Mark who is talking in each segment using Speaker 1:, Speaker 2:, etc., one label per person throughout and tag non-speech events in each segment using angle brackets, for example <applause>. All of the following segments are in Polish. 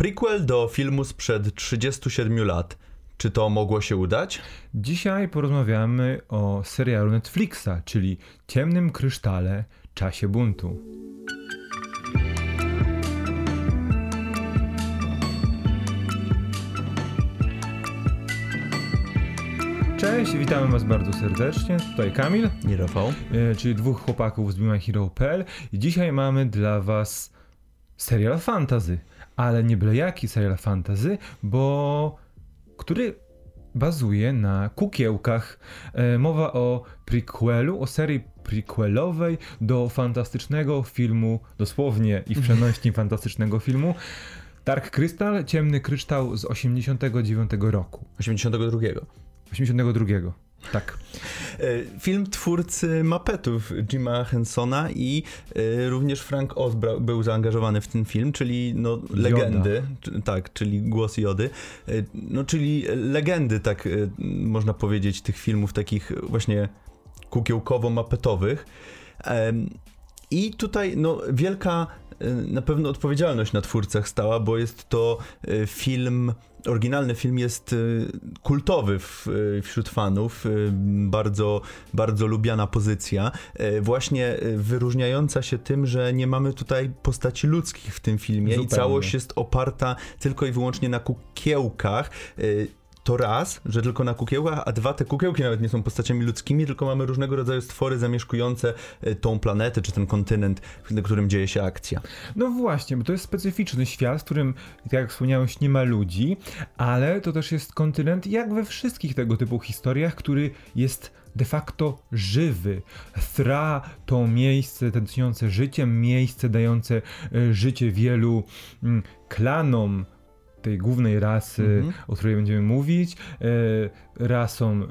Speaker 1: Prequel do filmu sprzed 37 lat. Czy to mogło się udać?
Speaker 2: Dzisiaj porozmawiamy o serialu Netflixa, czyli Ciemnym Krysztale Czasie Buntu. Cześć, witamy Was bardzo serdecznie. Tutaj Kamil,
Speaker 1: Nie, Rafał.
Speaker 2: e, czyli dwóch chłopaków z BeMyHero.pl i dzisiaj mamy dla Was serial fantazy, ale nie byle jaki serial fantazy, bo który bazuje na kukiełkach. E, mowa o prequelu, o serii prequelowej do fantastycznego filmu, dosłownie i w przenośni fantastycznego filmu Dark Crystal, Ciemny Kryształ z 89 roku.
Speaker 1: 82.
Speaker 2: 82. Tak.
Speaker 1: E, Film twórcy Muppetów Jima Hensona i e, również Frank Oz był zaangażowany w ten film, czyli no, legendy, tak, czyli głos Jody, E, no czyli legendy, tak można powiedzieć, tych filmów takich właśnie kukiełkowo-mapetowych. I tutaj no, wielka e, na pewno odpowiedzialność na twórcach stała, bo jest to e, film, oryginalny film jest e, kultowy w, wśród fanów, bardzo, bardzo lubiana pozycja, właśnie wyróżniająca się tym, że nie mamy tutaj postaci ludzkich w tym filmie
Speaker 2: Zupełnie.
Speaker 1: i całość jest oparta tylko i wyłącznie na kukiełkach. To raz, że tylko na kukiełkach, a dwa, te kukiełki nawet nie są postaciami ludzkimi, tylko mamy różnego rodzaju stwory zamieszkujące e, tą planetę, czy ten kontynent, na którym dzieje się akcja.
Speaker 2: No właśnie, bo to jest specyficzny świat, w którym, tak jak wspomniałeś, nie ma ludzi, ale to też jest kontynent, jak we wszystkich tego typu historiach, który jest de facto żywy. Thra to miejsce tętniące życiem, miejsce dające e, życie wielu mm, klanom tej głównej rasy,
Speaker 1: Mhm.
Speaker 2: o której będziemy mówić, e, rasom e,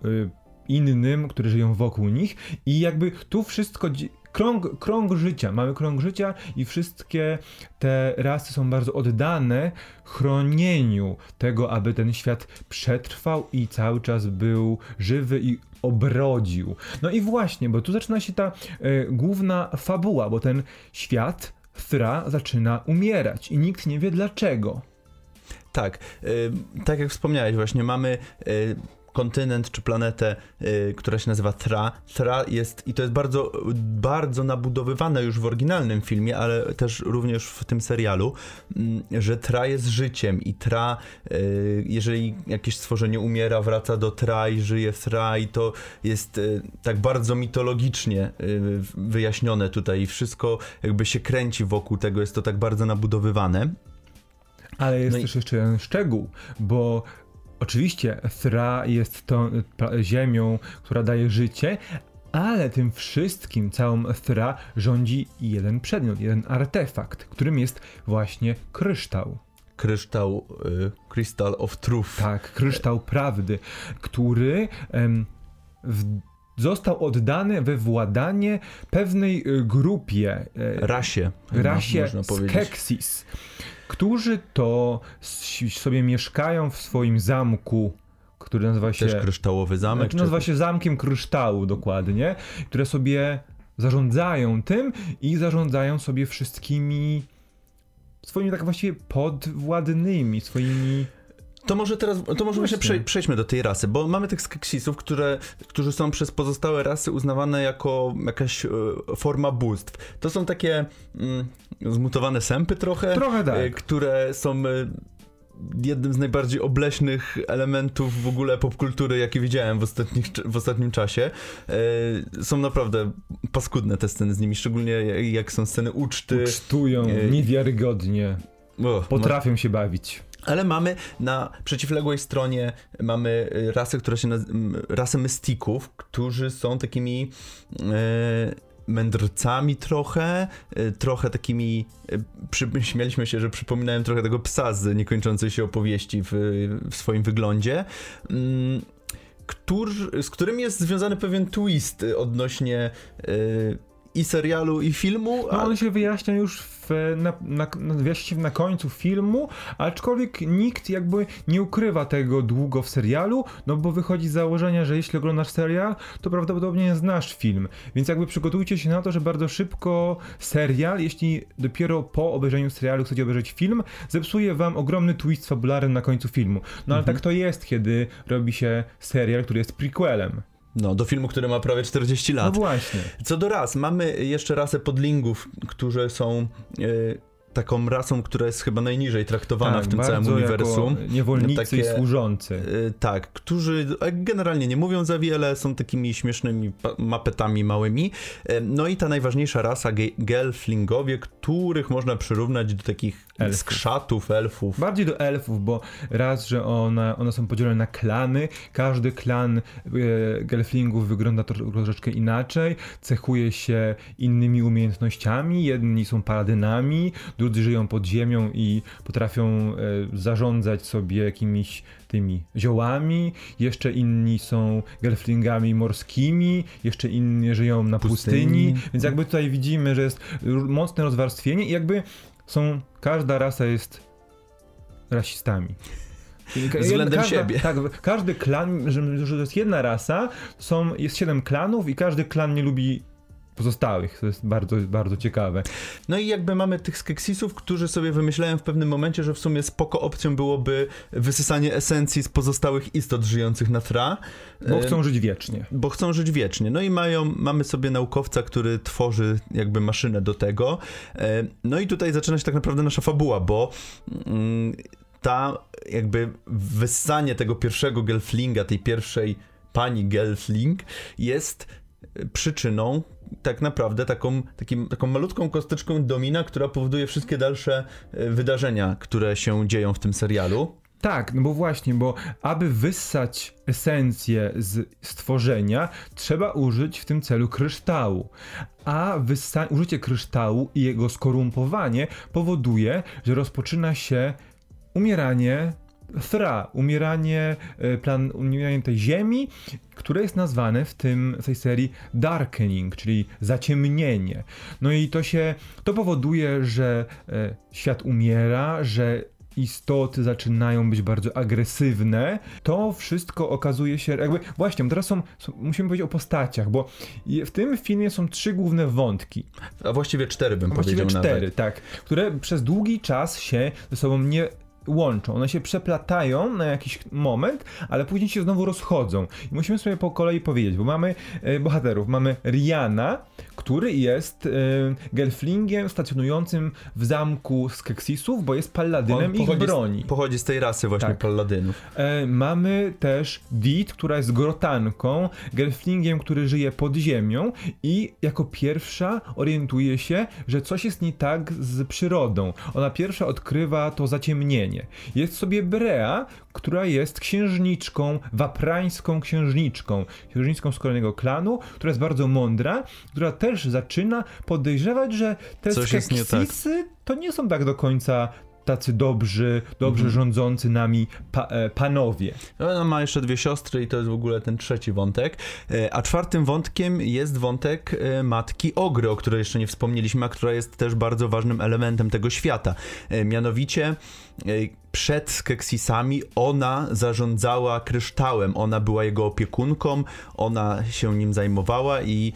Speaker 2: innym, które żyją wokół nich i jakby tu wszystko krąg, krąg życia, mamy krąg życia i wszystkie te rasy są bardzo oddane chronieniu tego, aby ten świat przetrwał i cały czas był żywy i obrodził. No i właśnie, bo tu zaczyna się ta e, główna fabuła, bo ten świat Thra zaczyna umierać i nikt nie wie dlaczego.
Speaker 1: Tak, y, tak jak wspomniałeś, właśnie mamy y, kontynent czy planetę, y, która się nazywa Thra. Thra jest, i to jest bardzo, bardzo nabudowywane już w oryginalnym filmie, ale też również w tym serialu, mm, że Tra jest życiem i Tra, jeżeli jakieś stworzenie umiera, wraca do Tra i żyje w Tra i to jest tak bardzo mitologicznie wyjaśnione tutaj i wszystko jakby się kręci wokół tego, jest to tak bardzo nabudowywane.
Speaker 2: Ale jest
Speaker 1: No i-
Speaker 2: też jeszcze jeden szczegół, bo oczywiście Thra jest tą ziemią, która daje życie, ale tym wszystkim, całą Thra rządzi jeden przedmiot, jeden artefakt, którym jest właśnie kryształ.
Speaker 1: kryształ y, Crystal of Truth.
Speaker 2: Tak, kryształ prawdy, który em, w, został oddany we władanie pewnej y, grupie, e,
Speaker 1: Rasie.
Speaker 2: rasie
Speaker 1: powiedzieć.
Speaker 2: Skeksis, którzy to sobie mieszkają w swoim zamku, który nazywa się...
Speaker 1: Też kryształowy zamek.
Speaker 2: znaczy,
Speaker 1: czy-
Speaker 2: nazywa się Zamkiem Kryształu dokładnie, które sobie zarządzają tym i zarządzają sobie wszystkimi swoimi tak właściwie podwładnymi, swoimi...
Speaker 1: To może teraz, to może właśnie przej- przejdźmy do tej rasy, bo mamy tych skeksisów, które, którzy są przez pozostałe rasy uznawane jako jakaś e, forma bóstw. To są takie mm, zmutowane sępy trochę,
Speaker 2: Trochę tak.
Speaker 1: e, które są e, jednym z najbardziej obleśnych elementów w ogóle popkultury, jakie widziałem w, ostatnich, w ostatnim czasie. E, są naprawdę paskudne te sceny z nimi, szczególnie jak- są sceny uczty.
Speaker 2: Ucztują niewiarygodnie,
Speaker 1: O,
Speaker 2: potrafią się bawić.
Speaker 1: Ale mamy na przeciwległej stronie mamy y, rasę, która się nazywa rasę mystików, którzy są takimi e, mędrcami trochę, e, trochę takimi e, <laughs> śmialiśmy się, że przypominają trochę tego psa z niekończącej się opowieści w, w swoim wyglądzie. Mm, którzy, z którym jest związany pewien twist y, odnośnie y, i serialu, i filmu.
Speaker 2: No on się wyjaśnia już w, na, na, na, wyjaśnia się na końcu filmu, aczkolwiek nikt jakby nie ukrywa tego długo w serialu, no bo wychodzi z założenia, że jeśli oglądasz serial, to prawdopodobnie znasz film. Więc jakby przygotujcie się na to, że bardzo szybko serial, jeśli dopiero po obejrzeniu serialu chcecie obejrzeć film, zepsuje wam ogromny twist fabularny na końcu filmu. No ale mhm. tak to jest, kiedy robi się serial, który jest prequelem.
Speaker 1: No, do filmu, który ma prawie 40 lat.
Speaker 2: No właśnie.
Speaker 1: Co do ras, mamy jeszcze rasę podlingów, którzy są yy, taką rasą, która jest chyba najniżej traktowana
Speaker 2: tak,
Speaker 1: w tym całym uniwersum.
Speaker 2: Niewolnicy takie, i służący.
Speaker 1: Yy, tak, którzy generalnie nie mówią za wiele, są takimi śmiesznymi mapetami małymi. Yy, no i ta najważniejsza rasa, gelflingowie, których można przyrównać do takich elfów. skrzatów, elfów.
Speaker 2: Bardziej do elfów, bo raz, że one, one są podzielone na klany, każdy klan e, gelflingów wygląda troszeczkę inaczej, cechuje się innymi umiejętnościami, jedni są paladynami, drudzy żyją pod ziemią i potrafią e, zarządzać sobie jakimiś tymi ziołami, jeszcze inni są gelflingami morskimi, jeszcze inni żyją na pustyni. pustyni. Więc jakby tutaj widzimy, że jest mocne rozwarstwienie i jakby są, każda rasa jest rasistami.
Speaker 1: Względem każda, siebie.
Speaker 2: Tak, każdy klan, że, że to jest jedna rasa, są, jest siedem klanów i każdy klan nie lubi pozostałych. To jest bardzo, bardzo ciekawe.
Speaker 1: No i jakby mamy tych skeksisów, którzy sobie wymyślają w pewnym momencie, że w sumie spoko opcją byłoby wysysanie esencji z pozostałych istot żyjących na Tra.
Speaker 2: Bo chcą żyć wiecznie.
Speaker 1: Bo chcą żyć wiecznie. No i mają, mamy sobie naukowca, który tworzy jakby maszynę do tego. No i tutaj zaczyna się tak naprawdę nasza fabuła, bo mm, ta jakby wyssanie tego pierwszego Gelflinga, tej pierwszej pani Gelfling jest przyczyną tak naprawdę taką, takim, taką malutką kosteczką domina, która powoduje wszystkie dalsze e, wydarzenia, które się dzieją w tym serialu.
Speaker 2: Tak, no bo właśnie, bo aby wyssać esencję z stworzenia, trzeba użyć w tym celu kryształu. A wyssa- użycie kryształu i jego skorumpowanie powoduje, że rozpoczyna się umieranie Thra, umieranie, e, plan, umieranie tej ziemi, które jest nazwane w, tym, w tej serii darkening, czyli zaciemnienie. No i to się, to powoduje, że e, świat umiera, że istoty zaczynają być bardzo agresywne, to wszystko okazuje się, jakby właśnie, teraz są, są, musimy powiedzieć o postaciach, bo w tym filmie są trzy główne wątki.
Speaker 1: A właściwie cztery bym
Speaker 2: właściwie
Speaker 1: powiedział
Speaker 2: cztery, nawet. tak, które przez długi czas się ze sobą nie łączą, one się przeplatają na jakiś moment, ale później się znowu rozchodzą. I musimy sobie po kolei powiedzieć, bo mamy e, bohaterów. Mamy Riana, który jest e, gelflingiem stacjonującym w zamku Skeksisów, bo jest palladynem ich broni.
Speaker 1: Z, pochodzi z tej rasy właśnie tak. palladynów.
Speaker 2: E, mamy też Dit, która jest grotanką, gelflingiem, który żyje pod ziemią i jako pierwsza orientuje się, że coś jest nie tak z przyrodą. Ona pierwsza odkrywa to zaciemnienie. Jest sobie Brea, która jest księżniczką, waprańską księżniczką, księżniczką z kolejnego klanu, która jest bardzo mądra, która też zaczyna podejrzewać, że te nie tak. to nie są tak do końca tacy dobrzy, dobrze mhm. rządzący nami pa, e, panowie.
Speaker 1: Ona ma jeszcze dwie siostry i to jest w ogóle ten trzeci wątek. E, a czwartym wątkiem jest wątek e, matki Ogry, o której jeszcze nie wspomnieliśmy, a która jest też bardzo ważnym elementem tego świata. Mianowicie przed Skeksisami ona zarządzała kryształem, ona była jego opiekunką, ona się nim zajmowała i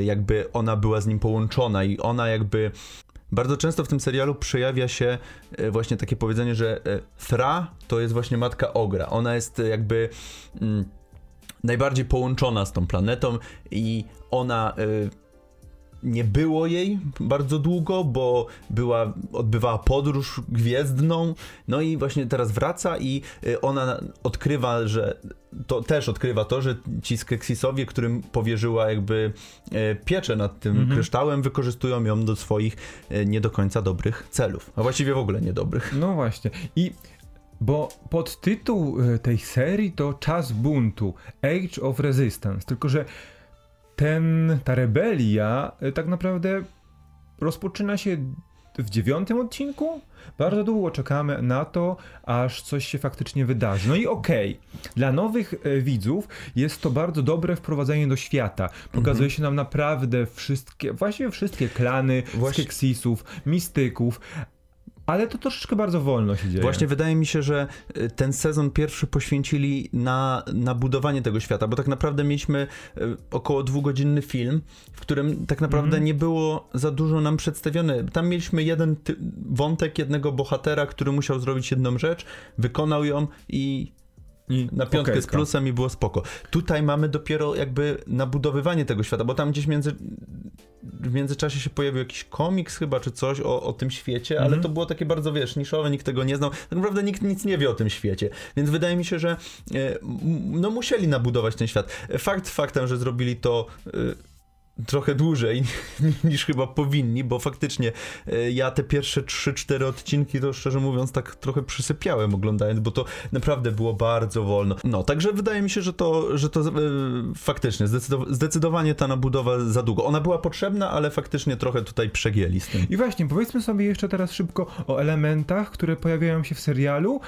Speaker 1: jakby ona była z nim połączona i ona jakby bardzo często w tym serialu przejawia się e, właśnie takie powiedzenie, że e, Thra to jest właśnie matka Ogra. Ona jest e, jakby mm, najbardziej połączona z tą planetą i ona nie było jej bardzo długo, bo była, odbywała podróż gwiezdną, no i właśnie teraz wraca i y, ona odkrywa, że to też odkrywa to, że ci Skeksisowie, którym powierzyła jakby y, pieczę nad tym mhm. kryształem, wykorzystują ją do swoich y, nie do końca dobrych celów, a właściwie w ogóle niedobrych.
Speaker 2: No właśnie i bo podtytuł tej serii to Czas buntu, Age of Resistance, tylko że ten, ta rebelia y, tak naprawdę rozpoczyna się w dziewiątym odcinku bardzo długo czekamy na to, aż coś się faktycznie wydarzy. No i okej, okay, dla nowych e, widzów jest to bardzo dobre wprowadzenie do świata. Pokazuje mhm. się nam naprawdę wszystkie, właściwie wszystkie klany. Skeksisów, mistyków, ale to troszeczkę bardzo wolno się dzieje.
Speaker 1: Właśnie wydaje mi się, że y, ten sezon pierwszy poświęcili na, na budowanie tego świata, bo tak naprawdę mieliśmy y, około dwugodzinny film, w którym tak naprawdę mm. nie było za dużo nam przedstawione. Tam mieliśmy jeden wątek jednego bohatera, który musiał zrobić jedną rzecz, wykonał ją i i na piątkę okay, z plusem i było spoko. Tutaj mamy dopiero jakby nabudowywanie tego świata, bo tam gdzieś między w międzyczasie się pojawił jakiś komiks chyba, czy coś o, o tym świecie, mm -hmm. ale mhm. to było takie bardzo, wiesz, niszowe, nikt tego nie znał. Tak naprawdę nikt nic nie wie o tym świecie, więc wydaje mi się, że e, no musieli nabudować ten świat. Fakt faktem, że zrobili to e, trochę dłużej <laughs> niż chyba powinni, bo faktycznie e, ja te pierwsze 3-4 odcinki to szczerze mówiąc tak trochę przysypiałem oglądając, bo to naprawdę było bardzo wolno. No, także wydaje mi się, że to, że to e, faktycznie zdecydowanie ta nabudowa za długo. Ona była potrzebna, ale faktycznie trochę tutaj przegięli z tym.
Speaker 2: I właśnie, powiedzmy sobie jeszcze teraz szybko o elementach, które pojawiają się w serialu,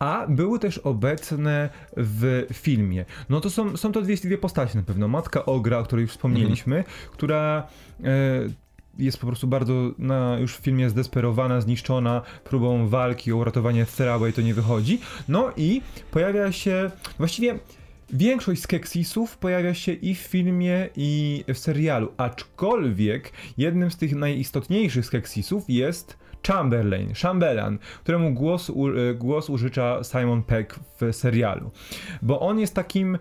Speaker 2: a były też obecne w filmie. No to są, są to dwie, dwie postacie na pewno. Matka Ogra, o której już wspomnieliśmy, mhm. która e, jest po prostu bardzo na, już w filmie zdesperowana, zniszczona próbą walki o uratowanie i to nie wychodzi. No i pojawia się właściwie Większość skeksisów pojawia się i w filmie, i w serialu, aczkolwiek jednym z tych najistotniejszych skeksisów jest Chamberlain, Chamberlain, któremu głos, u, e, głos użycza Simon Peck w serialu. Bo on jest takim e,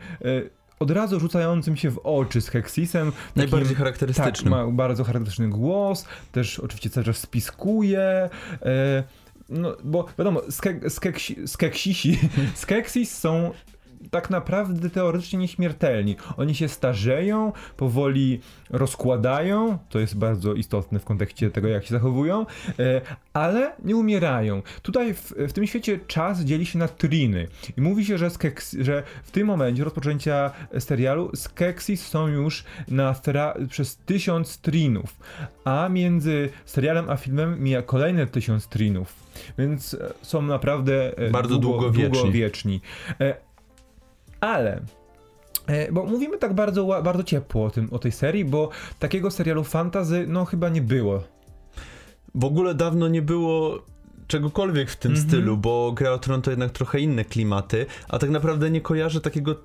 Speaker 2: od razu rzucającym się w oczy z Hexisem.
Speaker 1: Najbardziej charakterystycznym.
Speaker 2: Tak, ma bardzo charakterystyczny głos, też oczywiście cały czas spiskuje. E, no, bo wiadomo, skeksisi, skeksis <laughs> są tak naprawdę teoretycznie nieśmiertelni. Oni się starzeją, powoli rozkładają, to jest bardzo istotne w kontekście tego, jak się zachowują, e, ale nie umierają. Tutaj w, w tym świecie czas dzieli się na triny i mówi się, że, skeks, że w tym momencie rozpoczęcia serialu skeksis są już na przez tysiąc trinów, a między serialem a filmem mija kolejne tysiąc trinów, więc są naprawdę
Speaker 1: e, bardzo długo, długowieczni. długowieczni.
Speaker 2: Ale e, bo mówimy tak bardzo, bardzo ciepło o, tym, o tej serii, bo takiego serialu fantazy no chyba nie było.
Speaker 1: W ogóle dawno nie było czegokolwiek w tym mm -hmm. stylu, bo Gra o Tron to jednak trochę inne klimaty, a tak naprawdę nie kojarzę takiego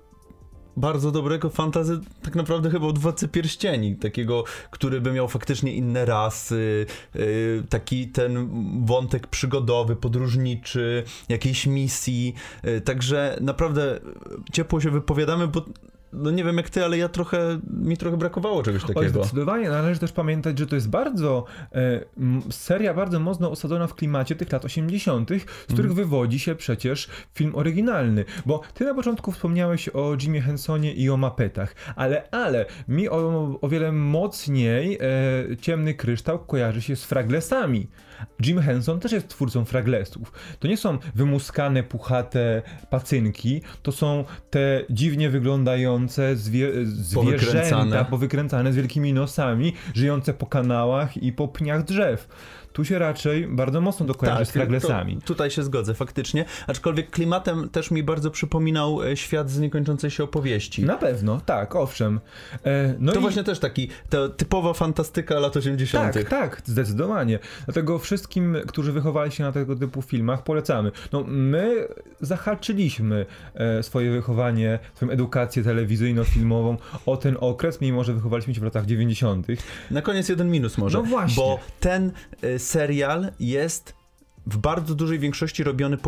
Speaker 1: bardzo dobrego fantazy, tak naprawdę chyba od Władcy Pierścieni, takiego, który by miał faktycznie inne rasy, yy, taki ten wątek przygodowy, podróżniczy, jakiejś misji, yy, także naprawdę ciepło się wypowiadamy, bo no nie wiem jak ty, ale ja trochę, mi trochę brakowało czegoś takiego. Oj,
Speaker 2: zdecydowanie, należy też pamiętać, że to jest bardzo, e, seria bardzo mocno osadzona w klimacie tych lat 80., z których mm. wywodzi się przecież film oryginalny, bo ty na początku wspomniałeś o Jimie Hensonie i o mapetach, ale, ale mi o, o wiele mocniej e, Ciemny Kryształ kojarzy się z Fraglesami. Jim Henson też jest twórcą fraglesów. To nie są wymuskane, puchate pacynki, to są te dziwnie wyglądające zwie zwierzęta, powykręcane. z wielkimi nosami, żyjące po kanałach i po pniach drzew. Tu się raczej bardzo mocno dokojarzy tak, z Fraglesami.
Speaker 1: tutaj się zgodzę, faktycznie. Aczkolwiek klimatem też mi bardzo przypominał e, świat z niekończącej się opowieści.
Speaker 2: Na pewno, tak, owszem.
Speaker 1: E, no to i... właśnie też taki, to typowa fantastyka lat 80.
Speaker 2: Tak, tak, zdecydowanie. Dlatego wszystkim, którzy wychowali się na tego typu filmach, polecamy. No, my zahaczyliśmy e, swoje wychowanie, swoją edukację telewizyjno-filmową o ten okres, mimo że wychowaliśmy się w latach 90.
Speaker 1: Na koniec jeden minus może. No właśnie. Bo ten e, serial jest w bardzo dużej większości robiony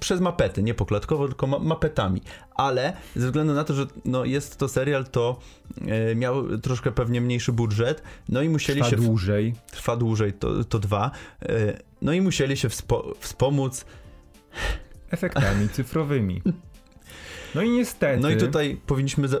Speaker 1: przez mapety, nie poklatkowo, tylko ma mapetami. Ale ze względu na to, że no, jest to serial, to e, miał troszkę pewnie mniejszy budżet, no i musieli
Speaker 2: trwa
Speaker 1: się...
Speaker 2: Trwa dłużej.
Speaker 1: Trwa dłużej, to, to dwa. E, no i musieli się wspo wspomóc...
Speaker 2: Efektami <laughs> cyfrowymi. No i niestety.
Speaker 1: No i tutaj powinniśmy za,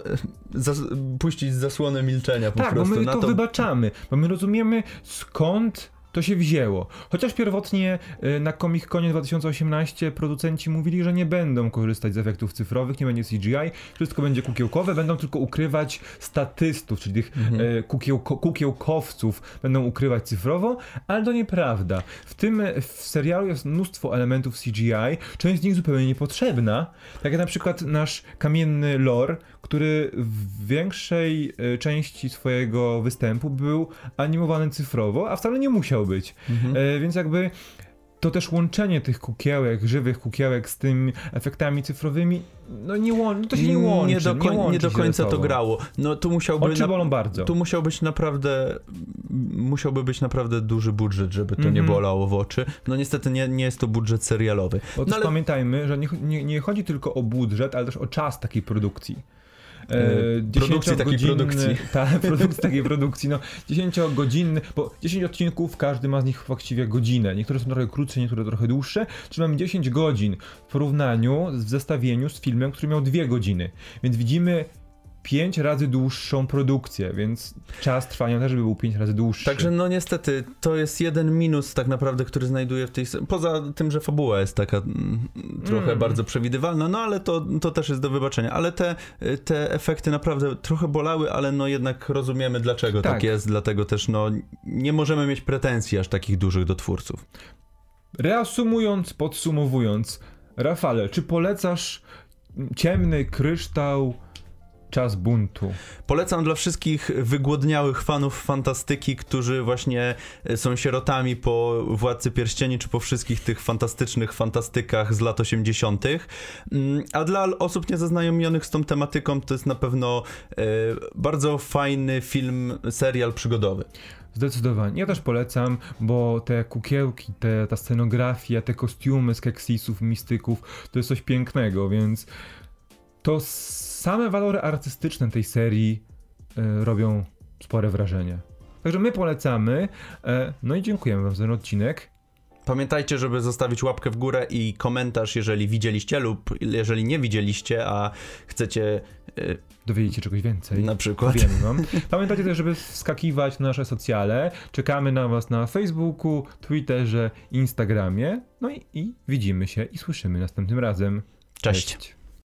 Speaker 1: za, puścić zasłonę milczenia po
Speaker 2: tak,
Speaker 1: prostu.
Speaker 2: Tak, bo my to, to wybaczamy, bo my rozumiemy skąd to się wzięło. Chociaż pierwotnie y, na Comic Conie 2018 producenci mówili, że nie będą korzystać z efektów cyfrowych, nie będzie CGI, wszystko będzie kukiełkowe, będą tylko ukrywać statystów, czyli tych mhm. E, kukiełko, kukiełkowców będą ukrywać cyfrowo, ale to nieprawda. W tym w serialu jest mnóstwo elementów CGI, część z nich zupełnie niepotrzebna, tak jak na przykład nasz kamienny lore, który w większej e, części swojego występu był animowany cyfrowo, a wcale nie musiał być. Mhm. E, więc jakby to też łączenie tych kukiełek, żywych kukiełek z tymi efektami cyfrowymi, no nie łączy, to się nie łączy.
Speaker 1: Nie do, koń,
Speaker 2: nie
Speaker 1: nie do końca to grało. No tu musiałby...
Speaker 2: Oczy bolą na, bardzo.
Speaker 1: Tu musiał być naprawdę, musiałby być naprawdę duży budżet, żeby to mm -hmm. nie mhm. bolało w oczy. No niestety nie, nie jest to budżet serialowy.
Speaker 2: Bo
Speaker 1: no,
Speaker 2: ale... pamiętajmy, że nie, nie, nie chodzi tylko o budżet, ale też o czas takiej produkcji.
Speaker 1: E, produkcji takiej produkcji. <laughs>
Speaker 2: Tak, produkcji takiej produkcji, no 10-godzinny, bo 10 odcinków, każdy ma z nich właściwie godzinę. Niektóre są trochę krótsze, niektóre trochę dłuższe, czyli mamy 10 godzin w porównaniu, w zestawieniu z filmem, który miał 2 godziny. Więc widzimy pięć razy dłuższą produkcję, więc czas trwania też by był pięć razy dłuższy.
Speaker 1: Także no niestety, to jest jeden minus tak naprawdę, który znajduję w tej... Poza tym, że fabuła jest taka mm, trochę mm. bardzo przewidywalna, no ale to, to też jest do wybaczenia. Ale te, te efekty naprawdę trochę bolały, ale no jednak rozumiemy dlaczego tak, tak jest, dlatego też no nie możemy mieć pretensji aż takich dużych do twórców.
Speaker 2: Reasumując, podsumowując, Rafale, czy polecasz ciemny kryształ Czas buntu.
Speaker 1: Polecam dla wszystkich wygłodniałych fanów fantastyki, którzy właśnie e, są sierotami po Władcy Pierścieni, czy po wszystkich tych fantastycznych fantastykach z lat 80. Mm, a dla osób niezaznajomionych z tą tematyką to jest na pewno e, bardzo fajny film, serial przygodowy.
Speaker 2: Zdecydowanie. Ja też polecam, bo te kukiełki, te, ta scenografia, te kostiumy z keksisów, mistyków, to jest coś pięknego, więc to same walory artystyczne tej serii e, robią spore wrażenie. Także my polecamy. E, no i dziękujemy Wam za ten odcinek.
Speaker 1: Pamiętajcie, żeby zostawić łapkę w górę i komentarz, jeżeli widzieliście lub jeżeli nie widzieliście, a chcecie.
Speaker 2: Yy, Dowiedzieć się czegoś więcej.
Speaker 1: Na przykład.
Speaker 2: Wam. Pamiętajcie też, żeby wskakiwać na nasze socjale. Czekamy na Was na Facebooku, Twitterze, Instagramie. No i, i widzimy się i słyszymy następnym razem.
Speaker 1: Cześć. Cześć.